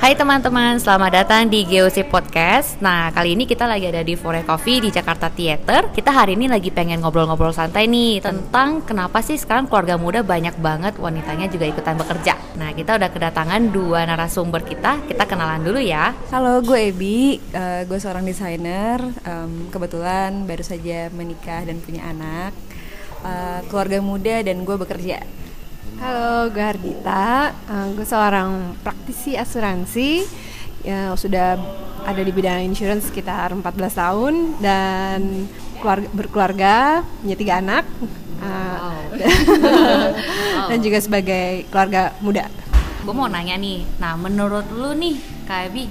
Hai teman-teman, selamat datang di GOC Podcast. Nah, kali ini kita lagi ada di Fore Coffee di Jakarta Theater. Kita hari ini lagi pengen ngobrol-ngobrol santai nih tentang kenapa sih sekarang keluarga muda banyak banget wanitanya juga ikutan bekerja. Nah, kita udah kedatangan dua narasumber kita. Kita kenalan dulu ya. Halo, gue Ebi. Uh, gue seorang desainer. Um, kebetulan baru saja menikah dan punya anak. Uh, keluarga muda dan gue bekerja. Halo, gue Hardita. Uh, gue seorang praktisi asuransi. Ya, sudah ada di bidang insurance sekitar 14 tahun dan keluarga, berkeluarga, punya tiga anak. Uh, wow. dan juga sebagai keluarga muda. Gue mau nanya nih, nah menurut lu nih, Kak Ebi,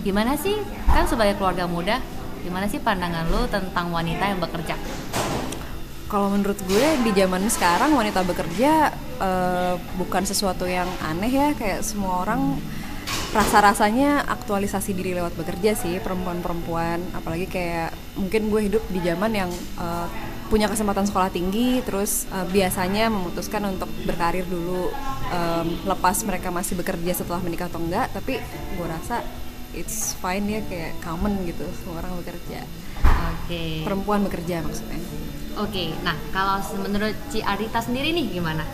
gimana sih kan sebagai keluarga muda, gimana sih pandangan lu tentang wanita yang bekerja? Kalau menurut gue di zaman sekarang wanita bekerja uh, bukan sesuatu yang aneh ya. Kayak semua orang rasa-rasanya aktualisasi diri lewat bekerja sih perempuan-perempuan. Apalagi kayak mungkin gue hidup di zaman yang uh, punya kesempatan sekolah tinggi terus uh, biasanya memutuskan untuk berkarir dulu um, lepas mereka masih bekerja setelah menikah atau enggak. Tapi gue rasa it's fine ya kayak common gitu semua orang bekerja. Okay. perempuan bekerja maksudnya Oke, nah kalau menurut Ci Arita sendiri nih gimana?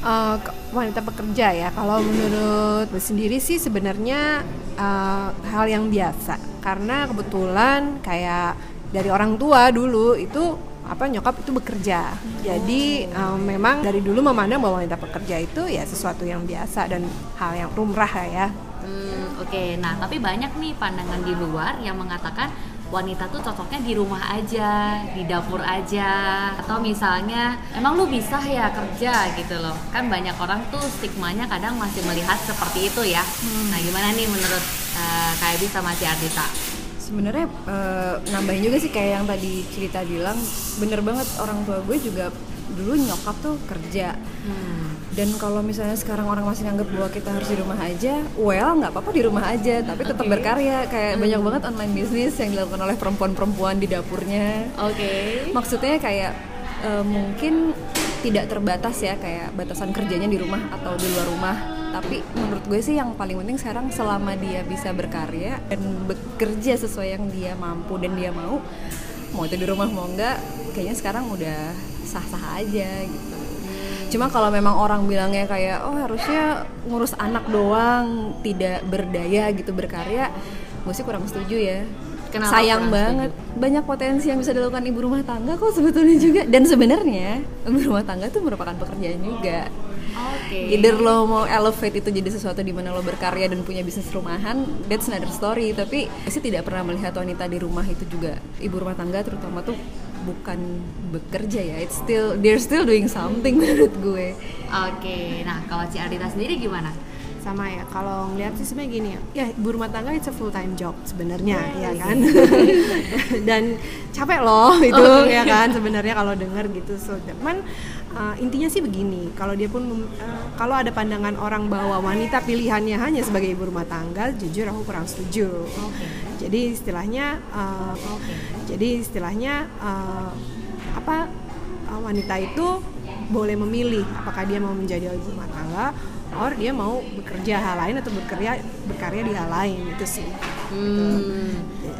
Uh, wanita pekerja ya. Kalau menurut sendiri sih sebenarnya uh, hal yang biasa karena kebetulan kayak dari orang tua dulu itu apa nyokap itu bekerja. Jadi um, memang dari dulu memandang bahwa wanita pekerja itu ya sesuatu yang biasa dan hal yang lumrah ya. Hmm, Oke, okay. nah tapi banyak nih pandangan di luar yang mengatakan wanita tuh cocoknya di rumah aja, di dapur aja, atau misalnya emang lu bisa ya kerja gitu loh. Kan banyak orang tuh stigmanya kadang masih melihat seperti itu ya. Hmm. Nah gimana nih menurut uh, Kak Ebi sama si Ardita? Sebenarnya uh, nambahin juga sih kayak yang tadi cerita bilang, bener banget orang tua gue juga dulu nyokap tuh kerja. Hmm dan kalau misalnya sekarang orang masih nganggap bahwa kita harus di rumah aja well nggak apa-apa di rumah aja tapi tetap okay. berkarya kayak hmm. banyak banget online bisnis yang dilakukan oleh perempuan-perempuan di dapurnya oke okay. maksudnya kayak uh, mungkin tidak terbatas ya kayak batasan kerjanya di rumah atau di luar rumah tapi menurut gue sih yang paling penting sekarang selama dia bisa berkarya dan bekerja sesuai yang dia mampu dan dia mau mau itu di rumah mau enggak kayaknya sekarang udah sah-sah aja gitu cuma kalau memang orang bilangnya kayak oh harusnya ngurus anak doang tidak berdaya gitu berkarya gue sih kurang setuju ya Kenapa sayang banget setuju? banyak potensi yang bisa dilakukan ibu rumah tangga kok sebetulnya juga dan sebenarnya ibu rumah tangga itu merupakan pekerjaan juga Okay. Either lo mau elevate itu jadi sesuatu di mana lo berkarya dan punya bisnis rumahan, that's another story. Tapi sih tidak pernah melihat wanita di rumah itu juga ibu rumah tangga terutama tuh bukan bekerja ya it's still they're still doing something menurut gue. Oke okay. nah kalau Ci Ardita sendiri gimana? Sama ya kalau ngeliat sih sebenarnya gini ya. Ya ibu rumah tangga it's a full time job sebenarnya yeah, ya kan? Dan capek loh itu okay. ya kan sebenarnya kalau dengar gitu. So cuman uh, intinya sih begini kalau dia pun uh, kalau ada pandangan orang bahwa wanita pilihannya hanya sebagai ibu rumah tangga jujur aku kurang setuju okay jadi istilahnya uh, okay. jadi istilahnya uh, apa uh, wanita itu boleh memilih apakah dia mau menjadi ibu rumah tangga or dia mau bekerja hal lain atau bekerja berkarya di hal lain itu sih hmm.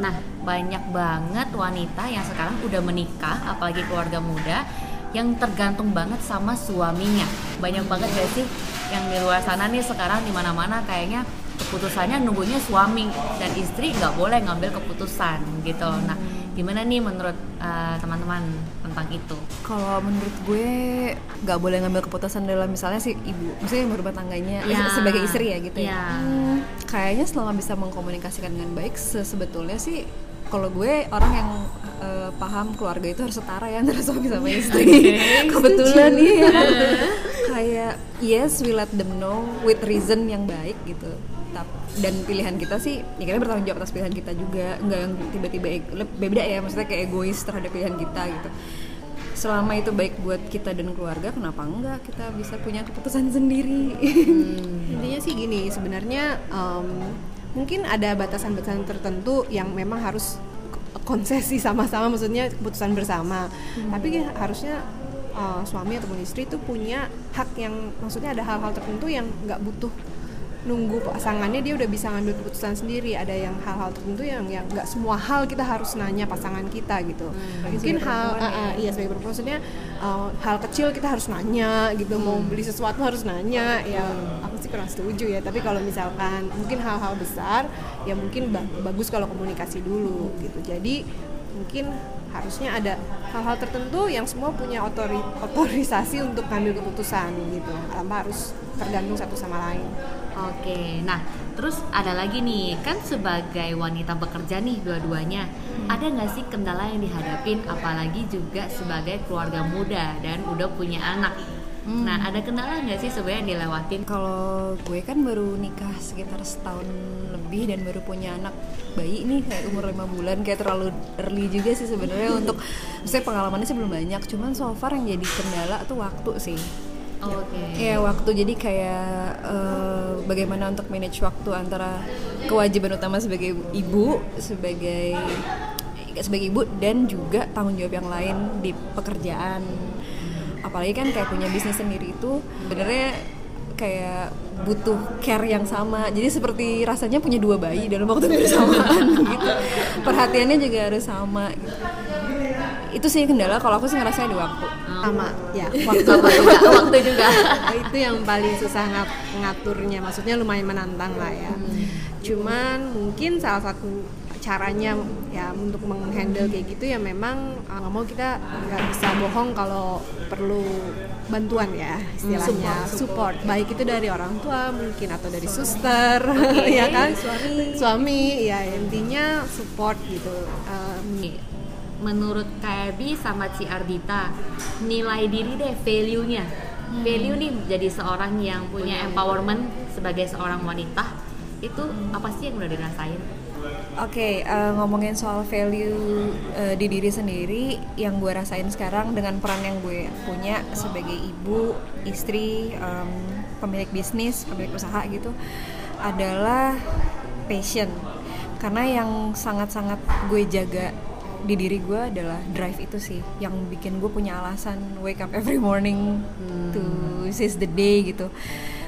nah banyak banget wanita yang sekarang udah menikah apalagi keluarga muda yang tergantung banget sama suaminya banyak banget gak sih yang di luar sana nih sekarang di mana-mana kayaknya keputusannya nunggunya suami dan istri nggak boleh ngambil keputusan gitu nah gimana nih menurut uh, teman-teman tentang itu kalau menurut gue nggak boleh ngambil keputusan dalam misalnya si ibu misalnya ibu rumah tangganya ya. sebagai istri ya gitu ya, ya. Hmm, kayaknya selama bisa mengkomunikasikan dengan baik sebetulnya sih kalau gue orang yang uh, paham keluarga itu harus setara ya antara suami sama istri. Okay, kebetulan nih ya kayak yes we let them know with reason yang baik gitu. Dan pilihan kita sih ya kita bertanggung jawab atas pilihan kita juga. Nggak yang tiba-tiba beda ya maksudnya kayak egois terhadap pilihan kita gitu. Selama itu baik buat kita dan keluarga kenapa enggak kita bisa punya keputusan sendiri? Hmm. intinya sih gini sebenarnya um, mungkin ada batasan-batasan tertentu yang memang harus konsesi sama-sama maksudnya keputusan bersama hmm. tapi harusnya uh, suami ataupun istri itu punya hak yang maksudnya ada hal-hal tertentu yang nggak butuh nunggu pasangannya dia udah bisa ngambil keputusan sendiri. Ada yang hal-hal tertentu yang yang nggak semua hal kita harus nanya pasangan kita gitu. Hmm, mungkin hal uh, uh, iya sebagai perempuan. Maksudnya uh, hal kecil kita harus nanya gitu. Hmm. mau beli sesuatu harus nanya. Ya aku sih kurang setuju ya. Tapi kalau misalkan mungkin hal-hal besar ya mungkin ba bagus kalau komunikasi dulu gitu. Jadi mungkin harusnya ada hal-hal tertentu yang semua punya otori otorisasi untuk ngambil keputusan gitu. Tanpa harus tergantung satu sama lain. Oke, nah terus ada lagi nih kan sebagai wanita bekerja nih dua-duanya hmm. ada nggak sih kendala yang dihadapin apalagi juga sebagai keluarga muda dan udah punya anak Hmm. Nah, ada kendala nggak sih sebenarnya yang dilewatin? Kalau gue kan baru nikah sekitar setahun lebih dan baru punya anak bayi nih kayak umur lima bulan kayak terlalu early juga sih sebenarnya untuk saya pengalamannya sih belum banyak. Cuman so far yang jadi kendala tuh waktu sih. Oh. Okay. Ya waktu jadi kayak uh, bagaimana untuk manage waktu antara kewajiban utama sebagai ibu, sebagai sebagai ibu dan juga tanggung jawab yang lain di pekerjaan apalagi kan kayak punya bisnis sendiri itu sebenarnya kayak butuh care yang sama jadi seperti rasanya punya dua bayi dalam waktu bersamaan gitu perhatiannya juga harus sama gitu. itu sih kendala kalau aku sih ngerasa di waktu sama. Ya waktu juga. waktu juga. Itu yang paling susah ngat ngaturnya. Maksudnya lumayan menantang lah ya. Hmm. cuman mungkin salah satu caranya ya untuk menghandle kayak gitu ya memang uh, nggak mau kita nggak bisa bohong kalau perlu bantuan ya istilahnya. Support, support. baik itu dari orang tua mungkin atau dari suster okay, ya kan? suami. Suami ya intinya support gitu. Um, menurut KRB sama Ci Ardita nilai diri deh value-nya hmm. value nih jadi seorang yang punya empowerment sebagai seorang wanita itu apa sih yang udah dirasain Oke, okay, uh, eh, ngomongin soal value uh, di diri sendiri yang gue rasain sekarang dengan peran yang gue punya sebagai ibu, istri, um, pemilik bisnis, pemilik usaha gitu adalah passion. Karena yang sangat-sangat gue jaga di diri gue adalah drive itu sih yang bikin gue punya alasan wake up every morning hmm. to seize the day gitu.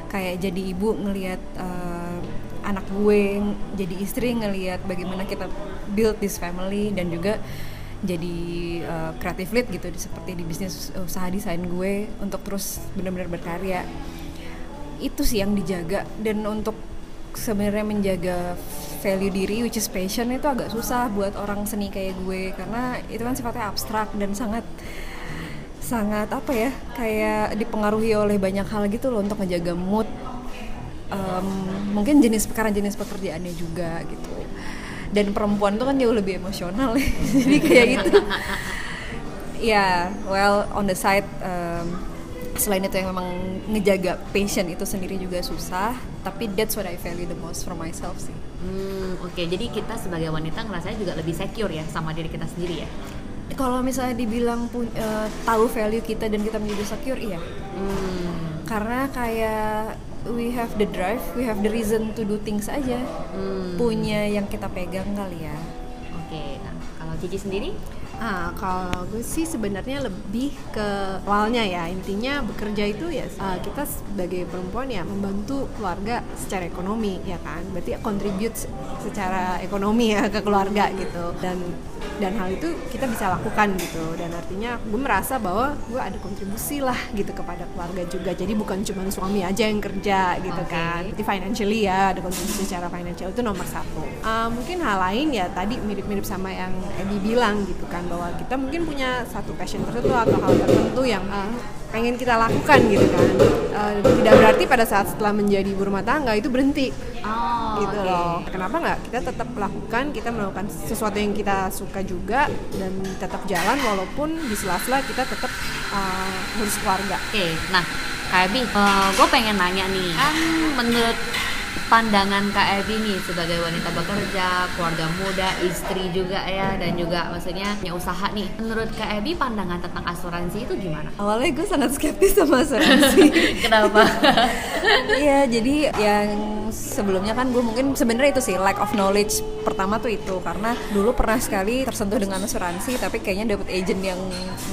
Kayak jadi ibu ngelihat uh, anak gue jadi istri ngelihat bagaimana kita build this family dan juga jadi uh, creative lead gitu seperti di bisnis usaha desain gue untuk terus benar-benar berkarya itu sih yang dijaga dan untuk sebenarnya menjaga value diri which is passion itu agak susah buat orang seni kayak gue. Karena itu kan sifatnya abstrak dan sangat sangat apa ya kayak dipengaruhi oleh banyak hal gitu loh untuk ngejaga mood um, mungkin jenis karena jenis pekerjaannya juga gitu. Dan perempuan tuh kan jauh lebih emosional jadi kayak gitu. Ya yeah, well on the side um, selain itu yang memang ngejaga passion itu sendiri juga susah tapi that's what I value the most for myself sih hmm, oke okay. jadi kita sebagai wanita ngerasanya juga lebih secure ya sama diri kita sendiri ya kalau misalnya dibilang uh, tahu value kita dan kita menjadi secure iya hmm. karena kayak we have the drive, we have the reason to do things aja. Hmm. Punya yang kita pegang kali ya. Oke, okay. nah kalau Cici sendiri? Ah, kalau gue sih sebenarnya lebih ke awalnya ya. Intinya bekerja itu ya uh, kita sebagai perempuan ya membantu keluarga secara ekonomi ya kan? Berarti ya contribute secara ekonomi ya ke keluarga gitu. Dan dan hal itu kita bisa lakukan gitu. Dan artinya gue merasa bahwa gue ada kontribusi lah gitu kepada keluarga juga. Jadi bukan cuma suami aja yang kerja gitu okay. kan. Jadi financially ya ada kontribusi secara financial itu nomor satu. Uh, mungkin hal lain ya tadi mirip-mirip sama yang Edi bilang gitu kan bahwa kita mungkin punya satu passion tertentu atau hal tertentu yang uh, pengen kita lakukan gitu kan. Uh, tidak berarti pada saat setelah menjadi ibu rumah tangga itu berhenti. Oh, gitu okay. loh. Kenapa nggak kita tetap lakukan kita melakukan sesuatu yang kita suka juga dan tetap jalan walaupun di sela-sela kita tetap uh, ngurus keluarga. Oke okay, nah Kak Abi, uh, gue pengen nanya nih, kan menurut pandangan Kak Ebi nih sebagai wanita bekerja, keluarga muda, istri juga ya dan juga maksudnya punya usaha nih. Menurut Kak Ebi pandangan tentang asuransi itu gimana? Awalnya gue sangat skeptis sama asuransi. Kenapa? Iya, jadi yang sebelumnya kan gue mungkin sebenarnya itu sih lack of knowledge pertama tuh itu karena dulu pernah sekali tersentuh dengan asuransi tapi kayaknya dapet agent yang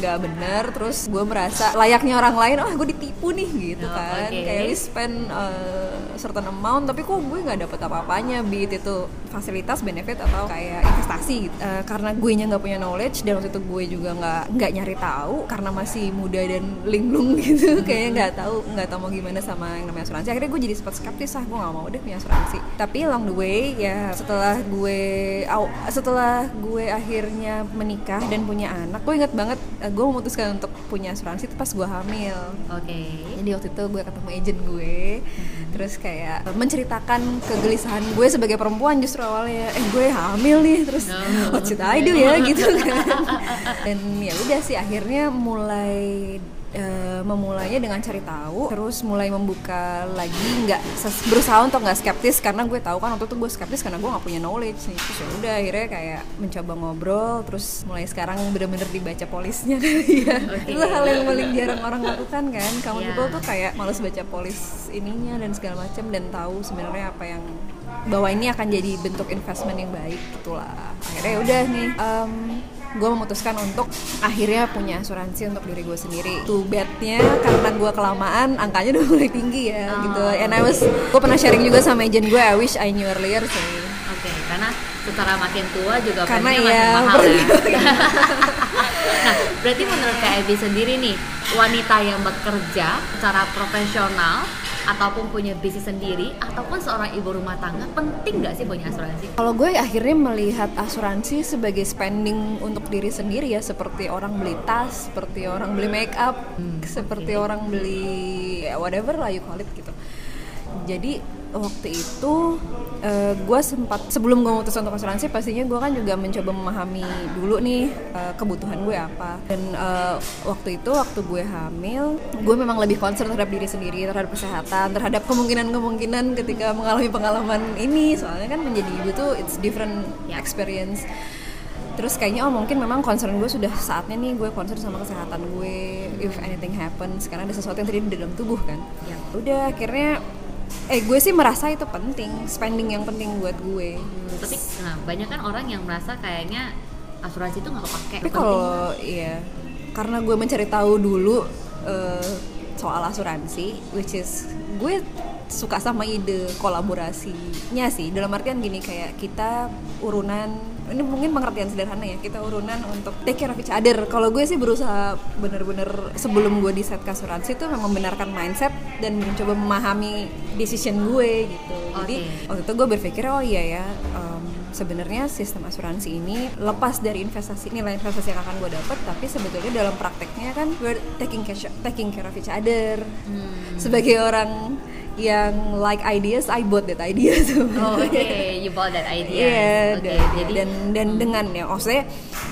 nggak benar terus gue merasa layaknya orang lain oh gue ditipu nih gitu oh, kan okay. kayak we spend uh, certain amount tapi kok gue nggak dapet apa-apanya beat itu fasilitas benefit atau kayak investasi gitu. uh, karena gue nya nggak punya knowledge dan waktu itu gue juga nggak nggak nyari tahu karena masih muda dan linglung gitu hmm. kayaknya nggak tahu nggak tahu mau gimana sama yang namanya asuransi akhirnya gue jadi sempat skeptis ah gue nggak mau deh punya asuransi tapi along the way ya setelah gue setelah gue akhirnya menikah dan punya anak gue inget banget uh, gue memutuskan untuk punya asuransi itu pas gue hamil oke okay. jadi waktu itu gue ketemu agent gue hmm. Terus kayak menceritakan kegelisahan gue sebagai perempuan justru awalnya eh gue hamil nih terus no. what should I do ya gitu kan dan ya udah sih akhirnya mulai uh, memulainya dengan cari tahu terus mulai membuka lagi nggak berusaha untuk nggak skeptis karena gue tahu kan waktu itu gue skeptis karena gue nggak punya knowledge nih terus ya udah akhirnya kayak mencoba ngobrol terus mulai sekarang bener-bener dibaca polisnya ya okay. itu hal yang paling jarang orang lakukan kan kamu yeah. people tuh kayak males baca polis ininya dan segala macam dan tahu sebenarnya apa yang bahwa ini akan jadi bentuk investment yang baik gitulah akhirnya ya udah nih um, gue memutuskan untuk akhirnya punya asuransi untuk diri gue sendiri. Tuh bednya karena gue kelamaan angkanya udah mulai tinggi ya oh. gitu. And I was gue pernah sharing juga sama agent gue. I wish I knew earlier sih. Oke, okay, karena setelah makin tua juga karena ya, makin mahal ya. nah, berarti menurut Ebi sendiri nih, wanita yang bekerja secara profesional ataupun punya bisnis sendiri ataupun seorang ibu rumah tangga penting nggak sih punya asuransi? Kalau gue akhirnya melihat asuransi sebagai spending untuk diri sendiri ya seperti orang beli tas, seperti orang beli make up, hmm, seperti okay. orang beli ya, whatever lah you call it gitu. Jadi waktu itu uh, gue sempat sebelum gue memutuskan untuk asuransi pastinya gue kan juga mencoba memahami dulu nih uh, kebutuhan gue apa. Dan uh, waktu itu waktu gue hamil gue memang lebih concern terhadap diri sendiri terhadap kesehatan terhadap kemungkinan-kemungkinan ketika mengalami pengalaman ini. Soalnya kan menjadi ibu tuh it's different experience. Terus kayaknya oh mungkin memang concern gue sudah saatnya nih gue concern sama kesehatan gue. If anything happens karena ada sesuatu yang terjadi di dalam tubuh kan. Ya. Udah akhirnya eh gue sih merasa itu penting spending yang penting buat gue. Hmm, tapi nah banyak kan orang yang merasa kayaknya asuransi itu nggak kepake tapi kalau iya karena gue mencari tahu dulu uh, soal asuransi which is gue suka sama ide kolaborasinya sih. Dalam artian gini kayak kita urunan ini mungkin pengertian sederhana ya kita urunan untuk take care of each other. Kalau gue sih berusaha bener-bener sebelum gue di set asuransi itu memang membenarkan mindset dan mencoba memahami decision gue gitu. Jadi waktu itu gue berpikir oh iya ya um, sebenarnya sistem asuransi ini lepas dari investasi nilai investasi yang akan gue dapat tapi sebetulnya dalam prakteknya kan we're taking care taking care of each other. Hmm. sebagai orang yang like ideas, I bought that idea tuh. Oh, oke, okay. you bought that idea. Iya, yeah, okay, dan, jadi dan dan dengan ya, maksudnya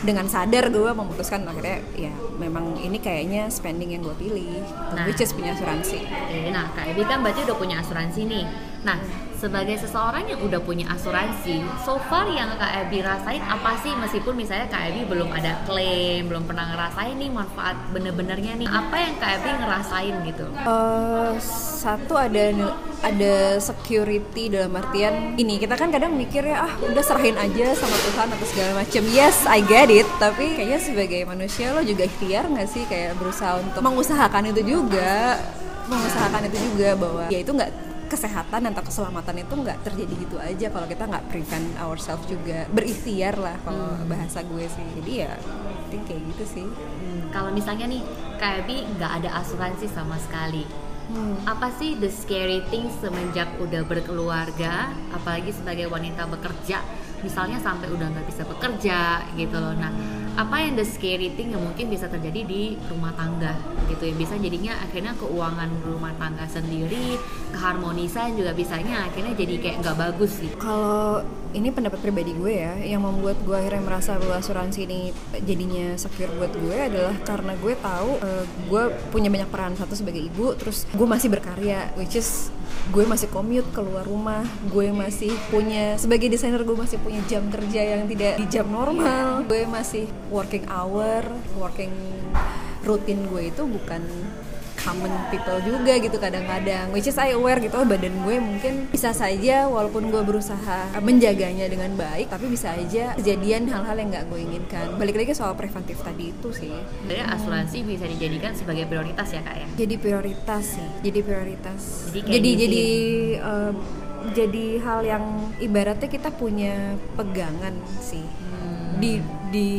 dengan sadar gue memutuskan akhirnya ya memang ini kayaknya spending yang gue pilih, nah, which is punya asuransi. Okay, nah, Kak Ebi kan berarti udah punya asuransi nih. Nah, sebagai seseorang yang udah punya asuransi, so far yang Kak Ebi rasain apa sih? Meskipun misalnya Kak Ebi belum ada klaim, belum pernah ngerasain nih manfaat bener-benernya nih, apa yang Kak Ebi ngerasain gitu? Uh, satu ada ada security dalam artian ini kita kan kadang mikir ya ah udah serahin aja sama Tuhan atau segala macam yes I get it. Tapi kayaknya sebagai manusia lo juga ikhtiar nggak sih kayak berusaha untuk mengusahakan itu juga? Mengusahakan itu juga bahwa ya itu nggak kesehatan atau keselamatan itu nggak terjadi gitu aja kalau kita nggak prevent ourselves juga berikhtiar lah kalau hmm. bahasa gue sih jadi ya think kayak gitu sih hmm. kalau misalnya nih kayak Bi nggak ada asuransi sama sekali hmm. apa sih the scary thing semenjak udah berkeluarga apalagi sebagai wanita bekerja misalnya sampai udah nggak bisa bekerja gitu loh. Nah apa yang the scary thing yang mungkin bisa terjadi di rumah tangga gitu ya. Bisa jadinya akhirnya keuangan rumah tangga sendiri keharmonisan juga bisanya akhirnya jadi kayak nggak bagus sih kalau ini pendapat pribadi gue ya yang membuat gue akhirnya merasa bahwa asuransi ini jadinya secure buat gue adalah karena gue tahu uh, gue punya banyak peran satu sebagai ibu terus gue masih berkarya which is gue masih commute keluar rumah gue masih punya sebagai desainer gue masih punya jam kerja yang tidak di jam normal. Gue masih working hour working rutin gue itu bukan common people juga gitu kadang-kadang. Which is I aware gitu oh badan gue mungkin bisa saja walaupun gue berusaha menjaganya dengan baik tapi bisa aja kejadian hal-hal yang nggak gue inginkan. Balik lagi soal preventif tadi itu sih. Sebenarnya asuransi bisa dijadikan sebagai prioritas ya kak ya? Jadi prioritas sih jadi prioritas. Jadi jadi jadi uh, jadi hal yang ibaratnya kita punya pegangan sih. Hmm. Di di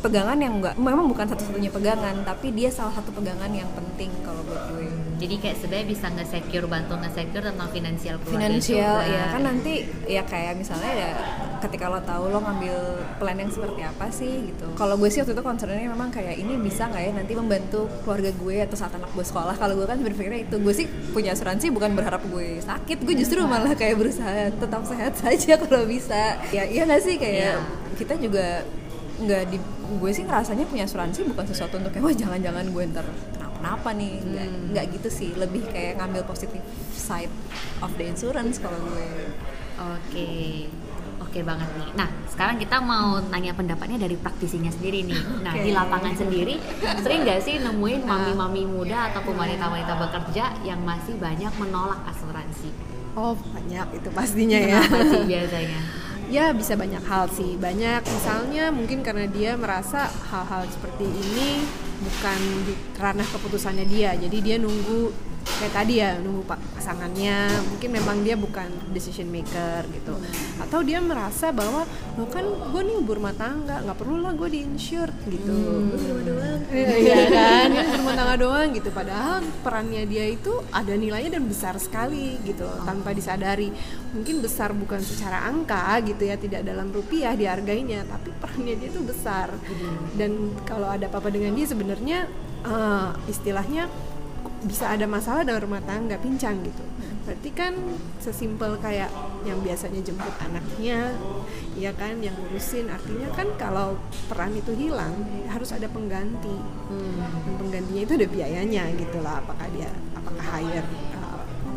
pegangan yang enggak memang bukan satu-satunya pegangan tapi dia salah satu pegangan yang penting kalau buat gue jadi kayak sebenarnya bisa nge-secure bantu nge-secure tentang finansial keluarga finansial juga. ya kan nanti ya kayak misalnya ya ketika lo tahu lo ngambil plan yang seperti apa sih gitu. Kalau gue sih waktu itu concernnya memang kayak ini bisa nggak ya nanti membantu keluarga gue atau saat anak gue sekolah? Kalau gue kan berpikirnya itu. Gue sih punya asuransi bukan berharap gue sakit. Gue justru malah kayak berusaha tetap sehat saja kalau bisa. Ya iya nggak sih? Kayak yeah. kita juga nggak di gue sih ngerasanya punya asuransi bukan sesuatu untuk kayak wah jangan-jangan gue ntar kenapa-kenapa nih. Nggak hmm. nggak gitu sih. Lebih kayak ngambil positif side of the insurance kalau gue. Oke. okay. Oke banget nih. Nah, sekarang kita mau nanya pendapatnya dari praktisinya sendiri nih. Nah, okay. di lapangan sendiri sering nggak sih nemuin mami-mami muda ataupun wanita-wanita bekerja yang masih banyak menolak asuransi? Oh, banyak itu pastinya ya. Kenapa sih biasanya? ya bisa banyak hal sih banyak misalnya mungkin karena dia merasa hal-hal seperti ini bukan di ranah keputusannya dia jadi dia nunggu kayak tadi ya nunggu pak pasangannya. Mungkin memang dia bukan decision maker gitu. Atau dia merasa bahwa lo kan gue nih ibu rumah tangga nggak perlu lah gue di insure gitu. Hmm. doang. Iya, iya kan? Rumah tangga doang gitu. Padahal perannya dia itu ada nilainya dan besar sekali gitu tanpa disadari. Mungkin besar bukan secara angka gitu ya tidak dalam rupiah dihargainya tapi perannya dia itu besar. Hmm. dan kalau ada apa-apa dengan dia sebenarnya uh, istilahnya bisa ada masalah dalam rumah tangga pincang gitu. Berarti kan sesimpel kayak yang biasanya jemput anaknya ya kan yang ngurusin. Artinya kan kalau peran itu hilang harus ada pengganti. Hmm. dan penggantinya itu ada biayanya gitu lah apakah dia apakah hire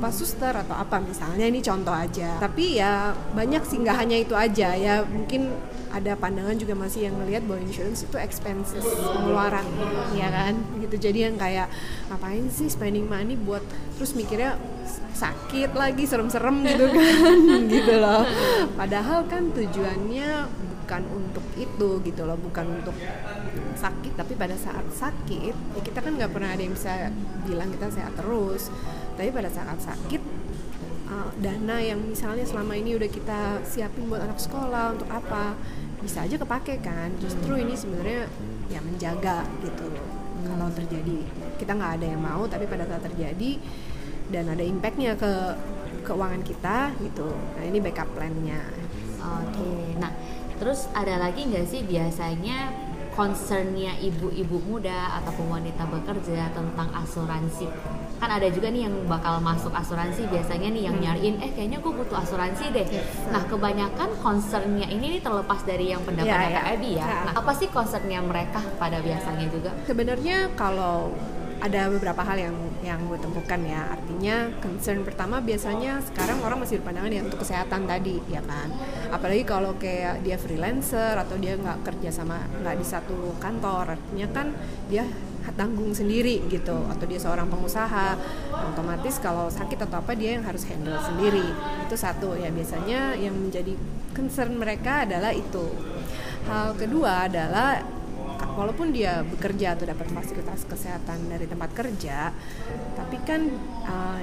apa suster atau apa misalnya ini contoh aja. Tapi ya banyak sih nggak hanya itu aja. Ya mungkin ada pandangan juga masih yang ngelihat bahwa insurance itu expenses pengeluaran. Ya kan? Gitu jadi yang kayak ngapain sih spending money buat terus mikirnya sakit lagi serem-serem gitu kan. Gitu loh. Padahal kan tujuannya bukan untuk itu gitu loh. Bukan untuk sakit tapi pada saat sakit ya kita kan nggak pernah ada yang bisa bilang kita sehat terus tapi pada saat sakit uh, dana yang misalnya selama ini udah kita siapin buat anak sekolah untuk apa bisa aja kepake kan justru ini sebenarnya ya menjaga gitu hmm. kalau terjadi kita nggak ada yang mau tapi pada saat terjadi dan ada impactnya ke keuangan kita gitu nah ini backup plannya oke okay. nah terus ada lagi nggak sih biasanya concernnya ibu-ibu muda ataupun wanita bekerja tentang asuransi kan ada juga nih yang bakal masuk asuransi biasanya nih yang hmm. nyariin eh kayaknya gue butuh asuransi deh nah kebanyakan concernnya ini nih terlepas dari yang pendapatnya ya, ya. Abby ya. ya nah apa sih concernnya mereka pada biasanya juga sebenarnya kalau ada beberapa hal yang yang gue temukan ya. Artinya concern pertama biasanya sekarang orang masih berpandangan ya untuk kesehatan tadi ya kan? Apalagi kalau kayak dia freelancer atau dia nggak kerja sama nggak di satu kantor artinya kan dia tanggung sendiri gitu. Atau dia seorang pengusaha otomatis kalau sakit atau apa dia yang harus handle sendiri. Itu satu ya. Biasanya yang menjadi concern mereka adalah itu. Hal kedua adalah walaupun dia bekerja atau dapat fasilitas kesehatan dari tempat kerja tapi kan uh,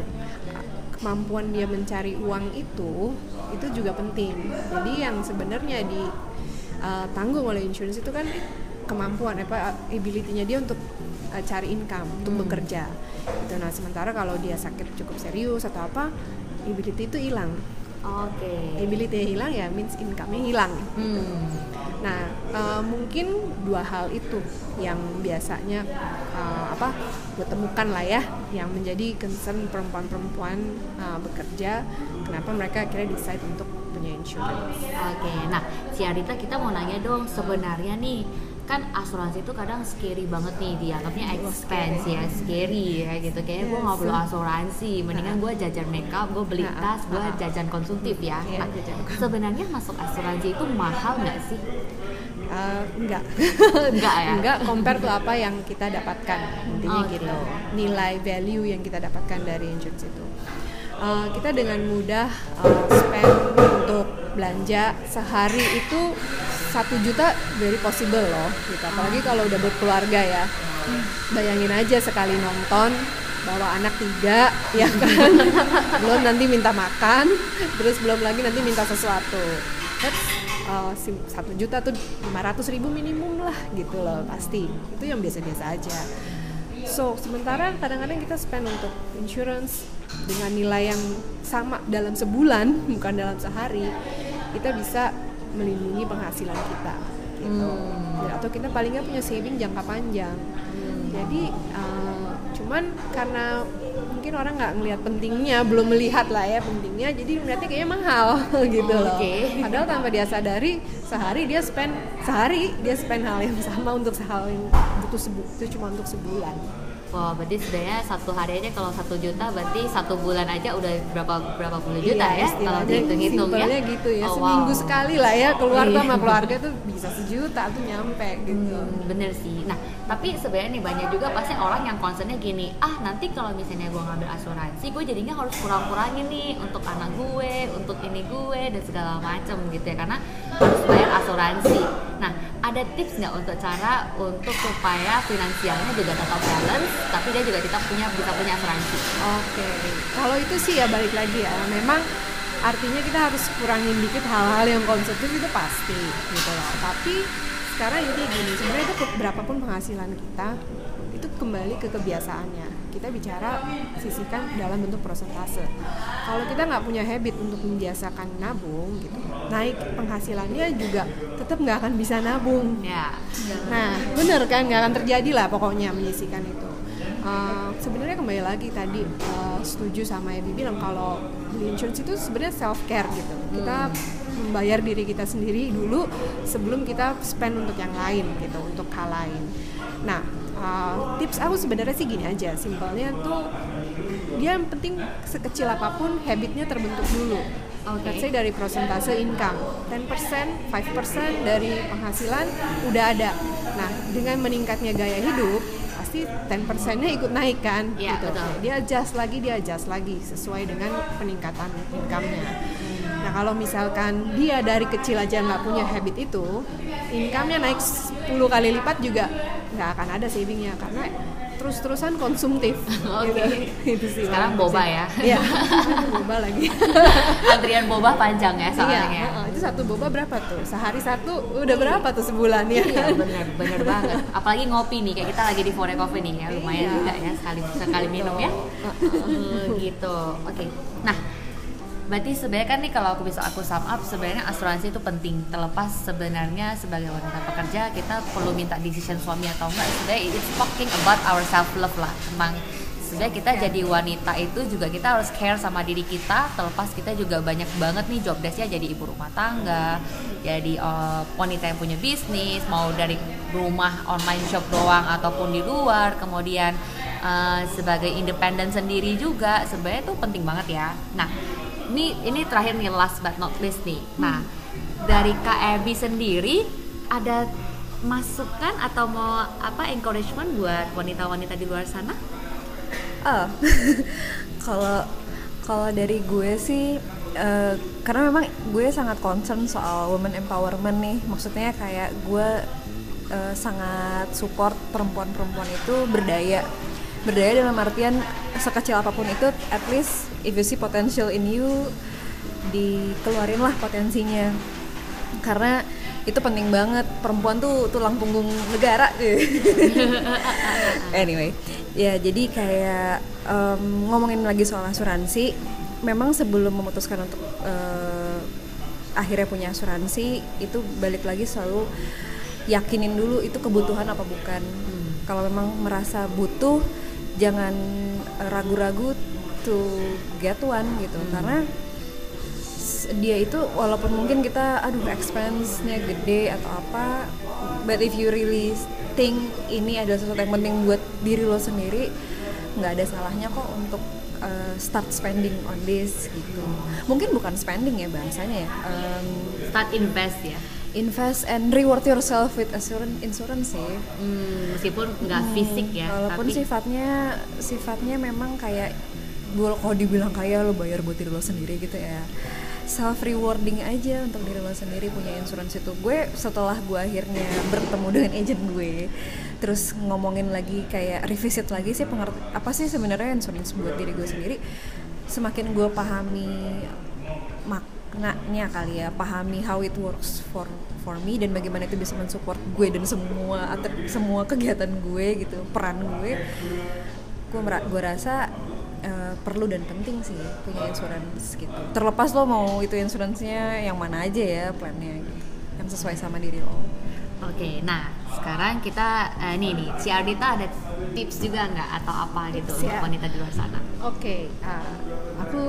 kemampuan dia mencari uang itu itu juga penting jadi yang sebenarnya ditanggung uh, oleh insurance itu kan kemampuan apa ability-nya dia untuk uh, cari income untuk hmm. bekerja itu nah sementara kalau dia sakit cukup serius atau apa ability itu hilang Oke. Okay. Ability hilang ya means income-nya hilang. Gitu. Hmm. Nah, uh, mungkin dua hal itu yang biasanya uh, apa gue temukan lah ya, yang menjadi concern perempuan-perempuan uh, bekerja. Kenapa mereka akhirnya decide untuk punya insurance? Oke. Okay. Nah, si Arita kita mau nanya dong sebenarnya nih kan asuransi itu kadang scary banget nih dianggapnya expense ya scary. ya gitu. Kayaknya gue nggak perlu asuransi mendingan gue jajan makeup gue beli tas gue jajan konsumtif ya. Iya, nah, sebenarnya masuk asuransi itu mahal nggak sih? Uh, enggak enggak ya? Enggak compare tuh apa yang kita dapatkan intinya okay. gitu. nilai value yang kita dapatkan dari insurance itu. Uh, kita dengan mudah uh, spend untuk belanja sehari itu satu juta very possible loh gitu. Apalagi kalau udah berkeluarga ya. Bayangin aja sekali nonton bawa anak tiga ya kan? Belum nanti minta makan terus belum lagi nanti minta sesuatu. Uh, satu juta tuh lima ratus ribu minimum lah gitu loh pasti. Itu yang biasa-biasa aja. So sementara kadang-kadang kita spend untuk insurance dengan nilai yang sama dalam sebulan bukan dalam sehari kita bisa melindungi penghasilan kita gitu hmm. Atau kita paling nggak punya saving jangka panjang hmm. jadi uh, cuman karena mungkin orang nggak ngelihat pentingnya belum melihat lah ya pentingnya jadi melihatnya kayaknya mahal gitu loh okay. padahal tanpa dia sadari sehari dia spend sehari dia spend hal yang sama untuk hal yang butuh sebu itu cuma untuk sebulan Wah, berarti sebenarnya satu hari aja kalau satu juta berarti satu bulan aja udah berapa berapa puluh juta iya, ya kalau dihitung-hitung ya. gitu ya. Oh, Seminggu wow. sekali lah ya keluar iya. sama keluarga tuh bisa sejuta tuh nyampe gitu. Hmm, bener sih. Nah, tapi sebenarnya nih banyak juga pasti orang yang concernnya gini, ah nanti kalau misalnya gue ngambil asuransi, gue jadinya harus kurang-kurangin nih untuk anak gue, untuk ini gue dan segala macem gitu ya karena harus bayar asuransi. Nah, ada tips nggak untuk cara untuk supaya finansialnya juga tetap balance tapi dia juga kita punya bisa punya asuransi. Oke, okay. kalau itu sih ya balik lagi ya, memang artinya kita harus kurangin dikit hal-hal yang konsumtif itu pasti gitu loh. Tapi sekarang ini gini, sebenarnya itu berapapun penghasilan kita itu kembali ke kebiasaannya. Kita bicara sisihkan dalam bentuk persentase. Kalau kita nggak punya habit untuk membiasakan nabung, gitu, naik penghasilannya juga tetap nggak akan bisa nabung. Ya. Nah, bener kan nggak akan terjadi lah pokoknya menyisihkan itu uh, sebenarnya kembali lagi tadi uh, setuju sama yang bilang kalau beli insurance itu sebenarnya self care gitu kita hmm. membayar diri kita sendiri dulu sebelum kita spend untuk yang lain gitu untuk hal lain nah uh, tips aku sebenarnya sih gini aja simpelnya tuh dia yang penting sekecil apa pun habitnya terbentuk dulu Okay. Let's say dari persentase income 10%, 5% dari penghasilan udah ada. Nah, dengan meningkatnya gaya hidup, pasti 10 nya ikut naik kan ya, gitu. Betul. Dia adjust lagi, dia adjust lagi sesuai dengan peningkatan income-nya. Nah kalau misalkan dia dari kecil aja nggak punya habit itu, income-nya naik 10 kali lipat juga nggak akan ada savingnya karena terus-terusan konsumtif. Oke. Okay. Gitu. itu sih. Sekarang boba ya. Iya. boba lagi. Antrian boba panjang ya soalnya. Iya. Uh, itu satu boba berapa tuh? Sehari satu udah berapa tuh sebulan ya? Iya benar benar banget. Apalagi ngopi nih kayak kita lagi di Fore Coffee nih ya lumayan iya. juga ya sekali sekali minum ya. Uh, gitu. Oke. Okay. Nah berarti sebenarnya kan nih kalau aku bisa aku sum up sebenarnya asuransi itu penting. Terlepas sebenarnya sebagai wanita pekerja kita perlu minta decision suami atau enggak. Sebenarnya it's talking about our self love lah. Tentang sebenarnya kita yeah. jadi wanita itu juga kita harus care sama diri kita. Terlepas kita juga banyak banget nih job desknya. Jadi ibu rumah tangga jadi uh, wanita yang punya bisnis mau dari rumah online shop doang ataupun di luar. Kemudian uh, sebagai independen sendiri juga sebenarnya itu penting banget ya. Nah ini ini terakhir nih last but not least nih. Nah, dari Kak sendiri ada masukan atau mau apa encouragement buat wanita-wanita di luar sana? Oh, kalau kalau dari gue sih uh, karena memang gue sangat concern soal women empowerment nih. Maksudnya kayak gue uh, sangat support perempuan-perempuan itu berdaya berdaya dalam artian sekecil apa pun itu at least if you see potential in you dikeluarin lah potensinya. Karena itu penting banget. Perempuan tuh tulang punggung negara. Anyway ya jadi kayak um, ngomongin lagi soal asuransi memang sebelum memutuskan untuk uh, akhirnya punya asuransi itu balik lagi selalu yakinin dulu itu kebutuhan apa bukan. Hmm. kalau memang merasa butuh jangan ragu-ragu to get one gitu. Hmm. karena dia itu walaupun mungkin kita aduh expense-nya gede atau apa but if you really think ini adalah sesuatu yang penting buat diri lo sendiri nggak ada salahnya kok untuk uh, start spending on this gitu. Mungkin bukan spending ya bahasanya ya um, start invest ya invest and reward yourself with assurance insurance sih. Hmm, meskipun nggak hmm, fisik ya walaupun tapi... sifatnya sifatnya memang kayak gue kalau dibilang kaya lo bayar buat diri lo sendiri gitu ya. Self rewarding aja untuk diri lo sendiri punya insurance itu. Gue setelah gue akhirnya bertemu dengan agent gue terus ngomongin lagi kayak revisit lagi sih pengerti apa sih sebenarnya insurance buat diri gue sendiri semakin gue pahami maknanya kali ya pahami how it works for for me dan bagaimana itu bisa mensupport gue dan semua atau semua kegiatan gue gitu peran gue. Gue gue rasa uh, perlu dan penting sih punya insurance gitu. Terlepas lo mau itu insuransinya yang mana aja ya plannya gitu yang sesuai sama diri lo. Oke, nah sekarang kita uh, nih nih, si Ardita ada tips juga nggak atau apa gitu tips, untuk wanita di luar sana? Oke, okay, uh, eh, aku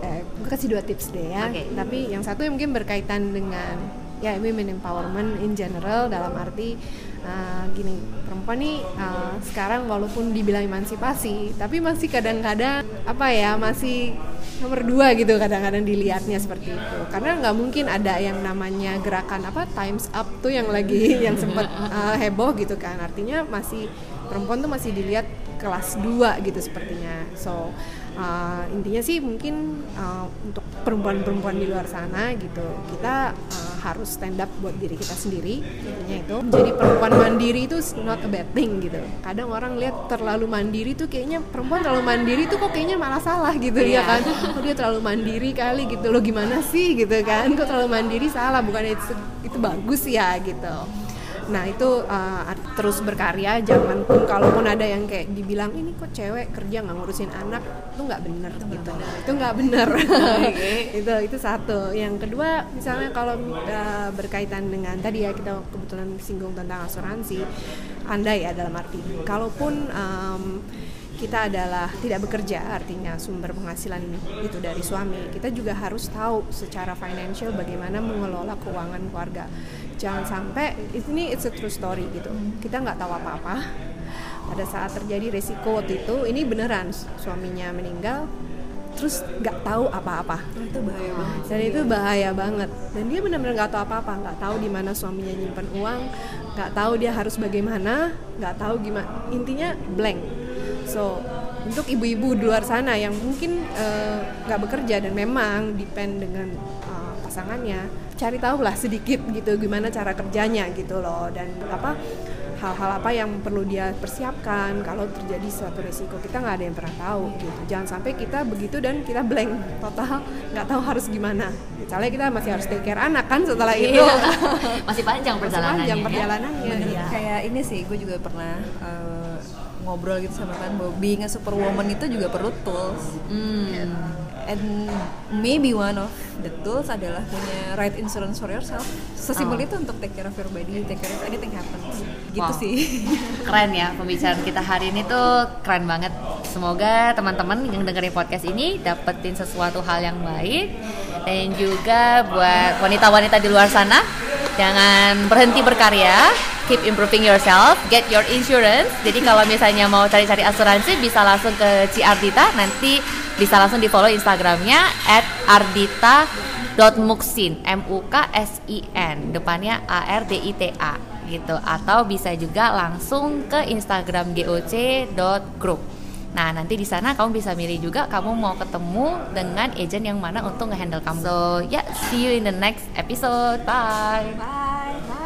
eh, aku kasih dua tips deh ya. Okay. Tapi yang satu yang mungkin berkaitan dengan ya women empowerment in general dalam arti uh, gini perempuan nih uh, sekarang walaupun dibilang emansipasi tapi masih kadang-kadang apa ya masih nomor dua gitu kadang-kadang dilihatnya seperti itu. Karena nggak mungkin ada yang namanya gerakan apa times up tuh yang lagi yang sempat uh, heboh gitu kan. Artinya masih perempuan tuh masih dilihat kelas 2 gitu sepertinya. So uh, intinya sih mungkin uh, untuk perempuan-perempuan di luar sana gitu kita uh, harus stand up buat diri kita sendiri intinya itu. Jadi perempuan mandiri itu not a bad thing gitu. Kadang orang lihat terlalu mandiri tuh kayaknya perempuan terlalu mandiri tuh kok kayaknya malah salah gitu yeah. ya kan? Oh dia terlalu mandiri kali gitu? Lo gimana sih gitu kan? Kok terlalu mandiri salah? Bukan itu itu bagus ya gitu nah itu uh, terus berkarya jangan pun kalaupun ada yang kayak dibilang ini kok cewek kerja nggak ngurusin anak itu nggak bener itu gitu. bener. itu nggak bener. Itu itu satu. Yang kedua misalnya kalau uh, berkaitan dengan tadi ya kita kebetulan singgung tentang asuransi andai ya dalam arti kalaupun um, kita adalah tidak bekerja artinya sumber penghasilan itu dari suami kita juga harus tahu secara financial bagaimana mengelola keuangan keluarga jangan sampai ini it's a true story gitu. Kita nggak tahu apa-apa. Pada saat terjadi resiko waktu itu ini beneran suaminya meninggal terus nggak tahu apa-apa. Itu bahaya banget dan itu bahaya banget. Dan dia benar-benar nggak tahu apa-apa. Nggak tahu di mana suaminya nyimpan uang nggak tahu dia harus bagaimana nggak tahu gimana intinya blank. So untuk ibu-ibu di luar sana yang mungkin eh, nggak uh, bekerja dan memang depend dengan uh, pasangannya cari tahu lah sedikit gitu gimana cara kerjanya gitu loh. Dan apa hal-hal apa yang perlu dia persiapkan kalau terjadi suatu resiko. Kita nggak ada yang pernah tahu gitu. Jangan sampai kita begitu dan kita blank. Total nggak tahu harus gimana. Misalnya kita masih harus take care anak kan setelah itu. Iya. masih panjang perjalanannya masih panjang perjalanannya ya. kayak ini sih gue juga pernah uh, ngobrol gitu sama kan bahwa being a superwoman itu juga perlu tools. Mm. and maybe one of the tools adalah punya right insurance for yourself. Sesimpel oh. itu untuk take care of your body take care of anything happens. Gitu wow. sih. Keren ya pembicaraan kita hari ini tuh keren banget. Semoga teman-teman yang dengerin podcast ini dapetin sesuatu hal yang baik. Dan juga buat wanita-wanita di luar sana jangan berhenti berkarya. Keep improving yourself, get your insurance. Jadi kalau misalnya mau cari-cari asuransi bisa langsung ke Ciardita, nanti bisa langsung di follow Instagramnya at ardita.muksin, M U K S I N, depannya A R D I T A gitu. Atau bisa juga langsung ke Instagram goc.group. Nah, nanti di sana kamu bisa milih juga kamu mau ketemu dengan agent yang mana untuk ngehandle kamu. So, yeah, see you in the next episode. Bye. Bye.